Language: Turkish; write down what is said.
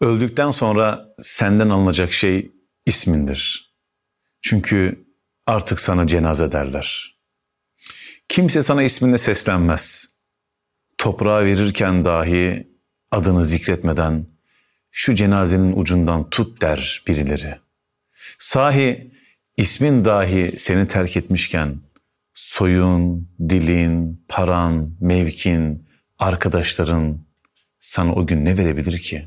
Öldükten sonra senden alınacak şey ismindir. Çünkü artık sana cenaze derler. Kimse sana isminle seslenmez. Toprağa verirken dahi adını zikretmeden şu cenazenin ucundan tut der birileri. Sahi ismin dahi seni terk etmişken soyun, dilin, paran, mevkin, arkadaşların sana o gün ne verebilir ki?